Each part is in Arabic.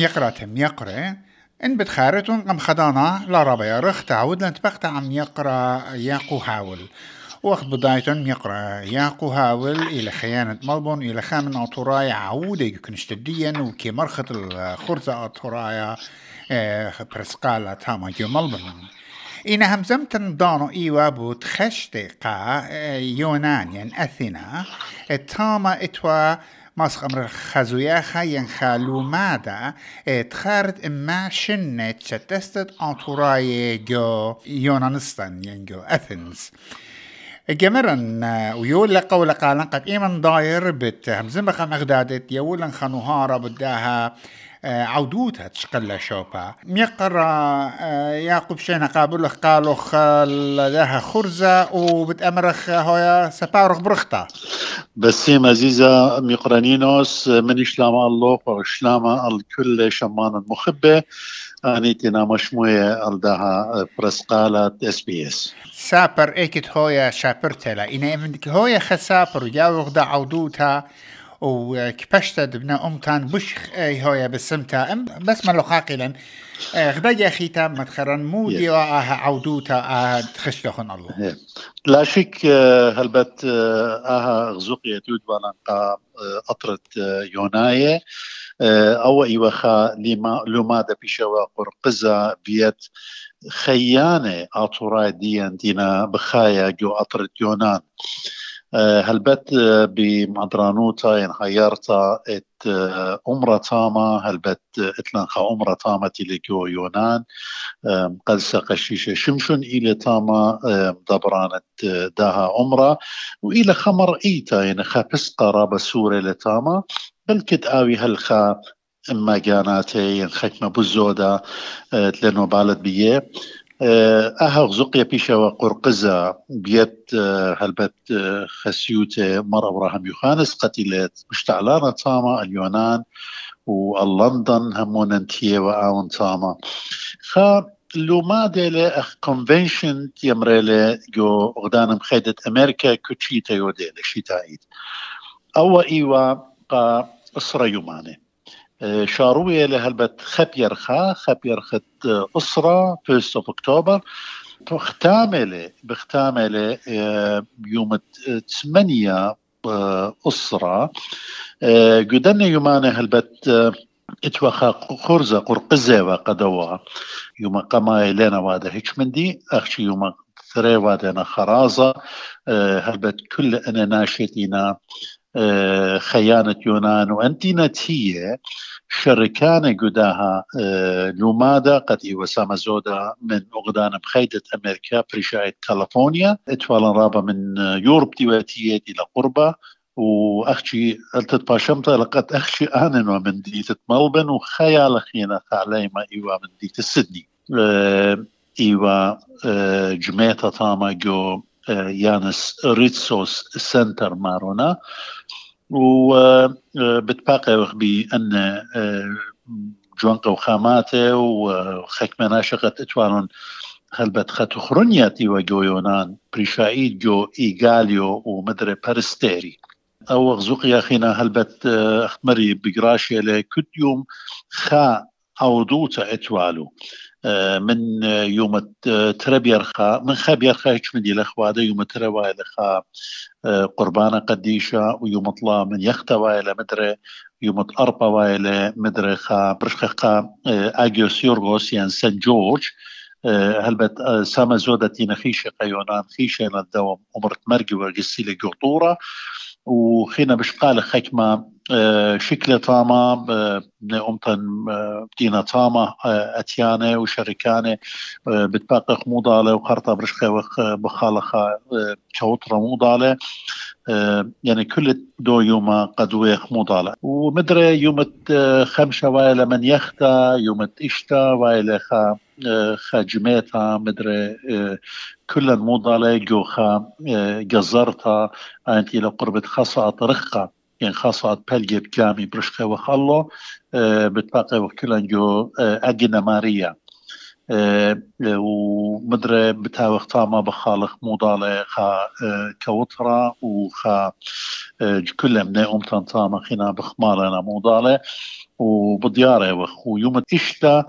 ميقرة ميقرة إن بتخارتون قم خدانا لا ربا يرخ تعود لن تبقت عم يقرأ ياقو هاول. وقت بدايتون يقرأ ياقو هاول إلى خيانة ملبون إلى خامن أطوراي عودة يكون اشتديا وكي مرخة الخرزة أطورايا آه برسقالة تاما جو ملبون. إن همزمتن دانو إيوا بود خشت قا آه يونان يعني أثينا تاما إتوا ماسخ أمر خزوياخا ينخالو مادا تخارت إما شنت شتستت أنطوراي جو يونانستان ينجو أثنز جمرن ويقول لك قول قالن قد إيمن داير بت همزن بخا مغدادت يولن خنوهارا بداها عودوتها تشقل شوبا ميقرا يعقوب شينا قابل قالوا لها خرزة وبتأمرخ هويا سبارخ برختا بسيم عزيزة ميقرانينوس من إشلام الله وإشلام الكل شمان مخبة. أنيتنا مشموية الدها برسقالة اس بي اس سابر ايكت هويا شابرتلا إنا إمنك هويا خسابر جاوغ دا عودوتها وكبشت دبنا أمتان بش اي هويا بسمتا. ام بس ما قاقلا غدا يا خيتا مدخرن مودي وآها عودوتا آها تخشلخن الله. لا شك هلبت آها غزوقية تود ولنقا أطرت إيوخا لما لماذا بيشوا قرقزة بيت خيانة أطراي ديان دينا بخايا جو أطرت يونان. هلبت بمدرانوتا ين هيرتا ات أمرا تاما؟ هلبت اتلنخا أمرا تاما تيليكو يونان قلسا قشيشة شمشون إلى تاما دبرانت داها أمرا وإلى خمر إيتا ين خابس قرابة سورة لتاما بل كت آوي هالخا اما جاناتي ختمه بزودا لأنه بالت بيه أها غزقيا بيشا وقرقزة بيت هلبت خسيوتة مرة وراهم يخانس قتلت مشتعلانة تاما اليونان واللندن همون انتية وآون تاما. خا لو ما ديلي أخ كونفنشن يمريلي جو غدان مخيدة أمريكا كوتشيتا يو ديلي شيتايد أو ايوا قا أسرة يوماني شاروية لهلبت خبير خا خبير خت أسرة فيست أوف أكتوبر بختاملة بختاملة يوم 8 أسرة قدنا يومانا هلبت اتوخا خرزة قرقزة وقدوا يوم قما لنا وادا هيك مندي أخشي يوم ثري وادنا خرازة هلبت كل أنا ناشتنا خيانة يونان وأنتينت هي شركان قداها لومادا قد وسام زودا من أغدان بخيدة أمريكا برشاية كاليفورنيا اتوالا رابا من يوروب ديواتية إلى قربة واخشي التتباشمت لقد اخشي أنا من ديت ملبن وخيال خينا ثعليما ايوا من ديت سيدني ايوا جميتا تاما جو يانس ريتسوس سنتر مارونا وبتباقي بأن جوانقة وخاماته وخك مناشقة اتوانون هلبت خاتو خرونياتي وجو يونان بريشايد جو إيغاليو ومدري بارستيري أو غزوق يا أخينا هلبت أخمري بقراشي كد يوم خا أودوتا اتوالو من يوم تربيرخا من خبيرخا هيك من الأخوة يوم تروا لخا قربانة قديشة ويوم طلا من يختا وايلة مدري يوم أربا وايلة مدري خا برشخا أجيوس يورغوس يعني سان جورج هلبت سما زودتي خيشة قيونان خيشة للدوام عمرت مرقي ورقسي لقطورة وخينا بشقال خكمة شكل تاما أمتن دينا تاما أتيانة وشركانة بتباقي موضالة وخرطة برشخة بخالخة كوترة موضالة يعني كل دو يوم قدوة موضالة ومدري يوم خمسة وايلة من يختا يوم إشتا وايلة خا خاجميتا مدري كل موضالة جو خا جزرتا أنت إلى قربة رخة يعني خاصة بلجي بجامي برشخة وخلو بتبقى وكلن جو أجنا ماريا ومدري بتاوخ تاما بخالخ موضالة خا كوترا وخا كل من أمتان تاما خنا بخمالنا موضالة وبديارة وخ ويوم إشتا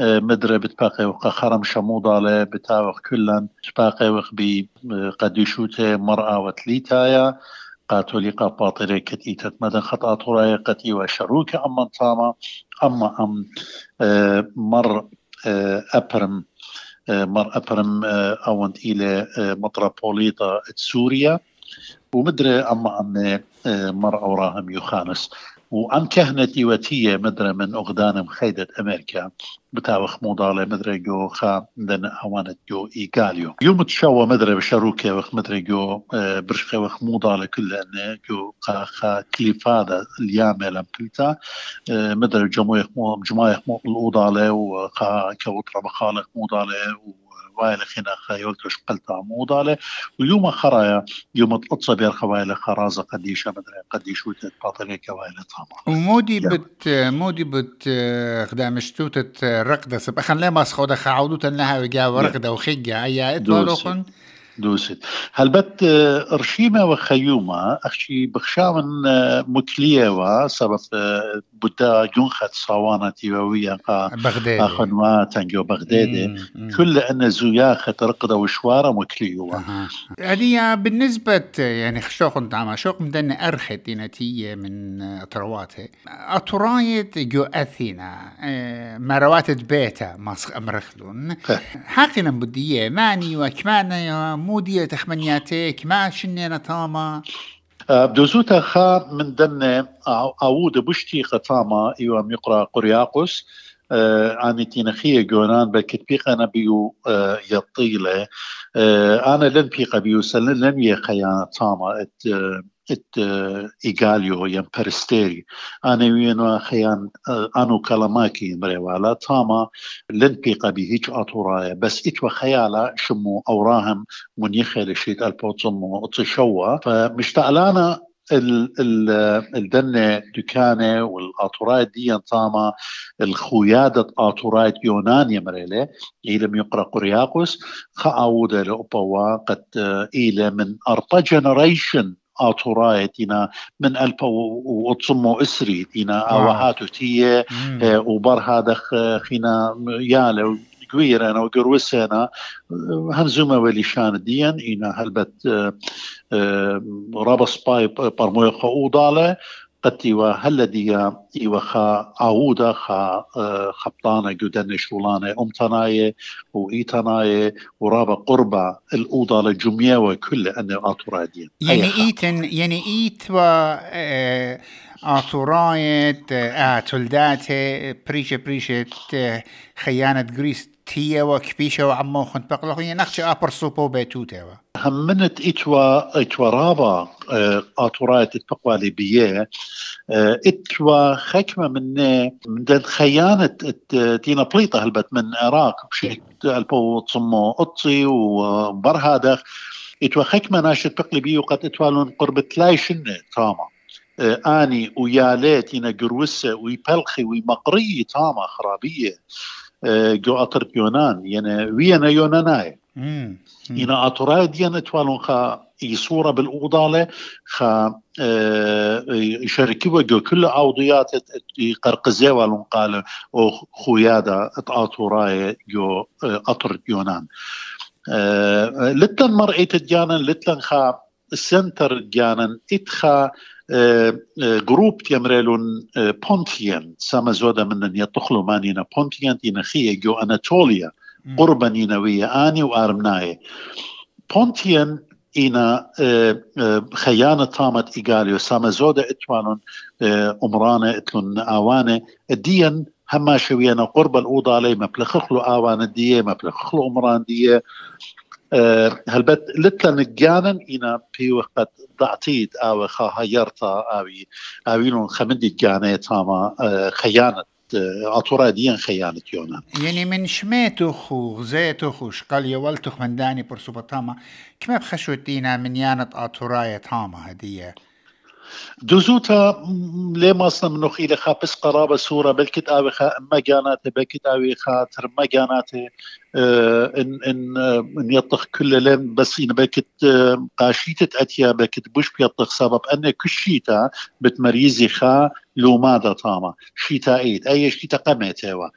مدري بتباقي وخا خرم شموضالة بتاوخ كلن. بتباقي وخ بقديشوته مرأة وتليتايا. قاتوليقا باطري كتيتت مدن خطأ طراي قتي وشروك أما تاما أما أم مر أبرم مر أبرم أوند إلى مطرابوليطا سوريا ومدري أما أم مر أوراهم يخانس وعن كهنة وتية مدري من أغدان مخيدة أمريكا. بتاوخ موضالة مدري جو خا دن أوانت جو إيقاليو يوم تشوى مدري بشاروكي وخ مدري جو آه، برشقة وخ موضالة كل أنه جو خا خا كليفادة اليامة لمبلتا آه، مدري جمويخ مو جمايخ مو موضالة خنا خيولتش قلتا موضالة ويوم خرايا يوم تلطس بير خوالة خرازة قديشة مدري قديش وتت باطلة كوالة طاما ومودي بت مودي بت خدام شتوتت رقدة سب. أخن لما سخودة خعودوتا لها وجا ورقدة وخيجة. أي إتوالوخن دوست. هلبت آه، رشيمة وخيومة أخشي بخشامن آه، مكلية و سبب آه، بدا جنخت صوانة تيوية بغداد أخنوا تنجو بغداد كل أن زياخة رقدة وشوارة مكلية هذه بالنسبة يعني خشوخن تعمى شوق مدن أرخت دينتية من أطرواتها أطرايت جو أثينا مروات بيتا ماسخ أمرخلون حقنا بدية ماني وكمانا مودية تخمنياتك ما شنينا تاما أه، بدوزوتا خا من دن عود بشتي قطاما إيوا ميقرا قرياقوس. أه، أني تينخية جونان بالكتبيق أنا بيو أه، يطيلة أنا لن بيقى بيو سلن لن يخيانا تاما ات ايغاليو يم برستيري أنا وينو خيان انو كلاماكي مريوالا تاما لن بيقا بهيج اطورايا بس اتوا خيالا شمو اوراهم من يخيل شيت البوتسمو اتشوا فمشتعلانا ال ال الدنة دكانة والآطورات دي طاما الخويادة آطورات يونان يمريلة إلى يقرأ قرياقوس خاودة لأبوا قد إلى من أرطا جنريشن آتوراي تينا من ألبا وتصمو إسري تينا أوهاتو تية وبر هذا خينا يالا قويرنا وقروسنا هنزوما وليشان ديان؟ إنا هلبت رابس باي برموية خؤوضالة قتي وهلدي خا عودة خا خبطانة جدن شولانة أمتناية وإيتناية ورابا قربة الأوضة للجمية وكل أن أطرادين يعني إيتن يعني إيت و آتورايت آتولدات بريشة بريشة خيانة جريس تيا وكبيشة وعمو خنت بقلق يعني نخشى أبر سوبو بيتوتا همنت إتوا إتوا رابا آتورايت التقوى بيه إتوا خكمة من من خيانة تينا بليطة هلبت من العراق بشيء البو تصمو أطي وبرهادخ إتوا خكمة ناشد بقلي بيه وقد إتوالون قرب تلايشن تاما. آني وياليت ينا قروسة ويبلخي ويمقري تاما خرابية. جو اطر يونان يعني وينا يوناناي ينا اطراي ديان إتوالون خا يصورة بالأوضالة خا يشاركوا جو كل عوضيات قرقزي والون قال أو خويادا اتاطوراي جو اطر يونان لتن مرئيت ديانا لتن خا السنتر ديانا اتخا جروب تيمريلون بونتيان سما زودا من يطخلو مانينا بونتيان تينا خية جو أناتوليا. قربا نينوية آني وارمناي بونتيان إنا خيانة طامت إيغاليو سما زودا إتوانون أمرانة إتلون آوانة ديان هما شوينا قرب الأوضة علي مبلخخلو آوان الدية مبلخخلو أمران دية هلبت لتلا نجانا إنا في وقت ضعتيد أو خاهيرتا أوي أويلون خمدي جانا تاما خيانة ديان خيانة يونا يعني من شميتوخ وغزيتوخ وشقال يولتوخ من داني برسوبة تاما كما بخشوتينا من يانة أطوراية تاما هدية؟ دوزوتا ليه ما أصلا منو خيلة خا؟ بس قرابة سورة بلكت آوي خا؟ اما جاناته بلكت آوي خا ترما جاناته آه، ان إن آه، إن يطخ كل لين بس إن بكت آه، قاشيتة أتيا بكت بوش بيطخ سبب أن كشيتا بتمريزي خا لو ماذا طاما شيتا إيد. أي شيتا قمت هوا.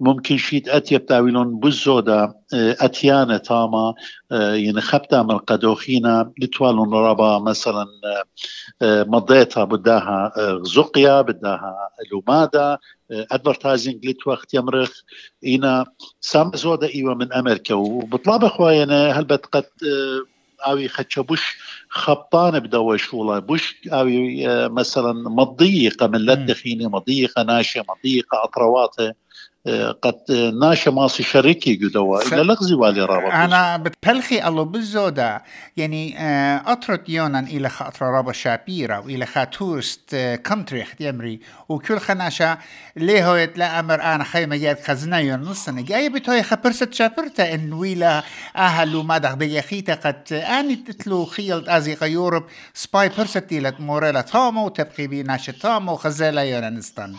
ممكن شيت أتيا بتاويلون بزودا أتيانا تاما يعني خبتا من قدوخينا لتوالون ربا مثلا مضيتها بداها زقيا بداها لومادا ادفرتايزنج ليت وقت يمرخ إينا سام زودا أيوه من أمريكا. وبطلاب اخواينا هل بتقد آوي خدشة بوش خبطان بدوا بوش؟ آوي مثلا مضيقة من لدخيني مضيقة ناشة مضيقة أطرواتة. قد ناشا ماسي شريكي قدوا إلا لغزي والي رابط أنا بتبلخي الله بالزودة يعني أطرت يونان إلى خاطر رابا شابيرا وإلى خا تورست كونتري يمري وكل خناشا ليه هو لا أمر أنا خيمة جاد خزنا يون نصنا جاي بتوي خبرست شابرتا إن ويلا أهلو ما دغدي خيتا قد أني تتلو خيلت أزي غيورب سباي برست إلى موريلا تامو تبقي بي ناشا تامو خزالا يونان نستان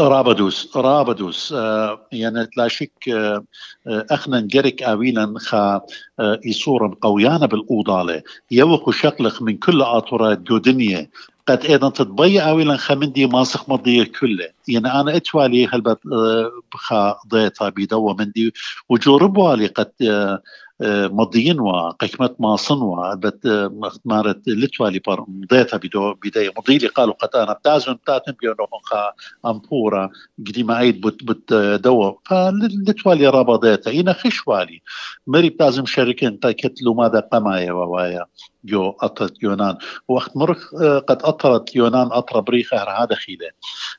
رابدوس رابدوس آه يعني لا شك آه اخنا نجرك اويلا خا آه يصورا قويانا بالأوضالة. يوخو شقلخ من كل اطورات جودنيا قد أيضا تطبيع اويلا خمندي ماسخ مضي كله. يعني أنا إتوالي هل آه خا ضيطا بيدوا مندي وجوربوالي قد مضيين وقيمة ما صنوا مارت لتوالي بار مضيتها بداية. مضيلي قالوا قد أنا بتازن بتاتن بيونو خا أمبورا قديما عيد بت بت دوا. فلتوالي رابا ضيتا إنا خشوالي. مري بتازم شركين تاكتلو ماذا قمايا ووايا. جو أطرت يونان. وقت مرخ قد أطرت يونان أطرى بريخة هذا خيلة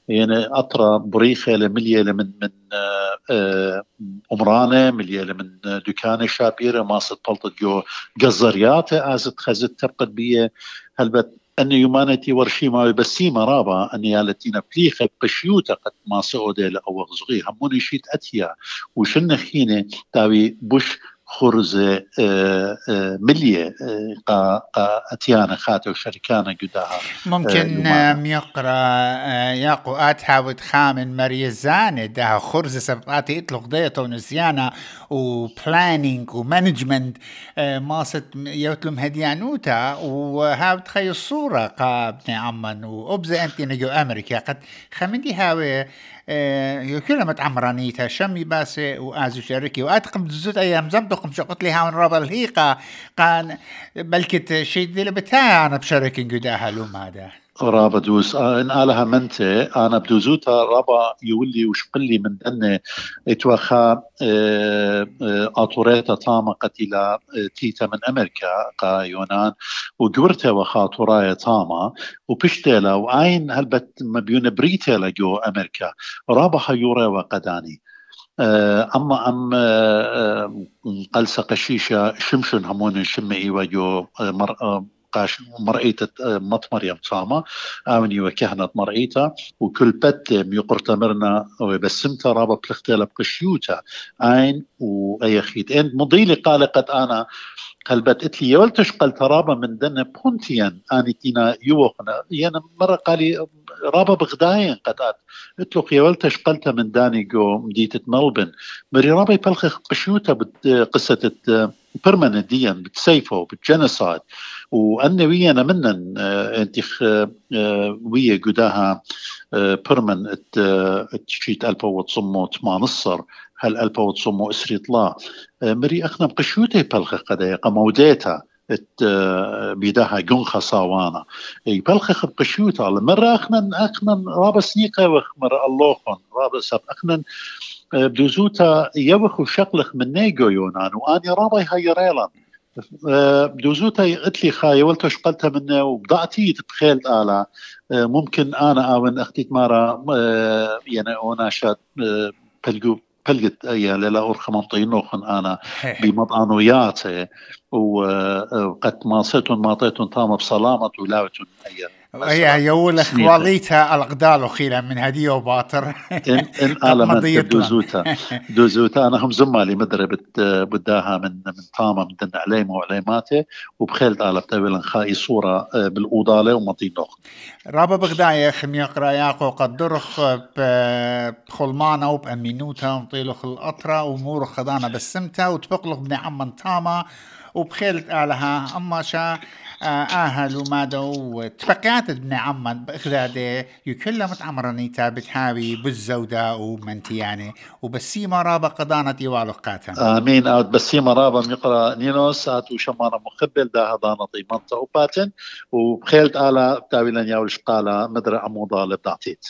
يعني أطرى بريخة لملية من من أمرانة ملية من دكانة شابيرة ماست بلطت جو. قزرياتة أزت خزت تبقت بيه هلبت أن يومانتي ورشي ما بسيمة رابا أن يالتينا بليخة قشيوتا قد ما سعودة لأو غزغي هموني شيت أتيا؟ وشن خينة؟ تاوي بوش خرزة ملية قا أتيانا خاتو شركانا قداها ممكن ميقرا ياقو آتها وتخامن مريزانة ده خرزة سبقاتي إطلق ديتا ونسيانا وبلانينج ومانجمنت ماست يوتلم هديانوتا وهاو تخيل الصورة قا ابن عمان وأبزة أنت نجو أمريكا. قد خمدي هاوي كلها متعمرانيتها شمي باسي وآزو شركي واتقم دزوت أيام زمدقم شقت لي هاون رابا الهيقة. قان بلكت شي دي لبتاع أنا بشركي قداها لوم هذا. رابا دوس آه إن آلها منتي أنا بدوزوتا رابا يولي وشقلي من دنة اتوخا آه آه آطوريتا طامة قتيلا تيتا من أمريكا قا يونان وقورتا وخاطورايا طامة وبشتيلا وعين هلبت مبيون بريتيلا جو أمريكا. رابا حيورا وقداني. أما ام قلسة قشيشة شمشن همون شمئي ايوا جو قاش مرأيت مط مريم صامة آمني وكهنة مرأيتا وكل بت ميقرت مرنا وبسمتا رابا بلختلا بقشيوتا. عين وأي خيت انت مضيلي قال قد أنا قلبت إتلي يولتش قال ترابا من دنا بونتيان. آني تينا يوخنا. يعني مرة قالي رابا بغداين قد آت. اتلو يولتش قلت من داني جو مديتة ملبن. مري رابا يبلخ قشوتا قصة بيرمننت ديا بتسيفه بالجنسايد وأن ويانا منن أنت ويا قداها بيرمن تشيت ألفا وتصمو تمانصر هل ألفا وتصمو اسري طلا مري أخنا بقشوتي بلخ قدا قموديتا ات بيداها جون صاوانا إي بلخ بقشوتا مرة أخنا أخنا رابا سنيقة وخ مرة اللوخن. رابا سب أخنا بدوزوتا يوخو شقلخ من نيجو يونان وآني رابي هاي ريلان. بدوزوتا قلت لي خاي ولتش قلتها منه وبضعتي تتخيل آلا. ممكن آنا أو أختي مارا يعني أنا شاد بلقو بلقت يا لا أرخى منطينوخن أنا بمضانويات وقد ما صيتون ما طيتون تام بسلامة ولاوتون أيام هي يقول واليتا الأقدال وخيلا من هدية وباطر. إن إن على من دوزوتا؟ دوزوتا أنا هم زمالي مدري بداها من من طامة من دن عليمة وعليماتة وبخيل على بتاويل خاي صورة آه، بالأوضالة ومطين نوخ رابا بغداية خم يقرأ ياقو قدرخ بخلمانة وبأمينوتا وطيلخ الأطرة ومور خدانا بالسمتة وتبقلخ بن عمان طامة وبخيلت علىها أما شا. أهل ومادو تفقات ابن عمان بإخذاده يكلمت عمرانيتا بتحاوي بالزودة ومنتياني وبسيما رابا قدانة يوالو قاتا آمين. أو بسيما رابا ميقرأ نينوس. آتو شمانا مخبل دا هضانتي منطقة وباتن. وبخيلت آلا تاويلا ياولش قالا مدرع عموضة لبدعتيت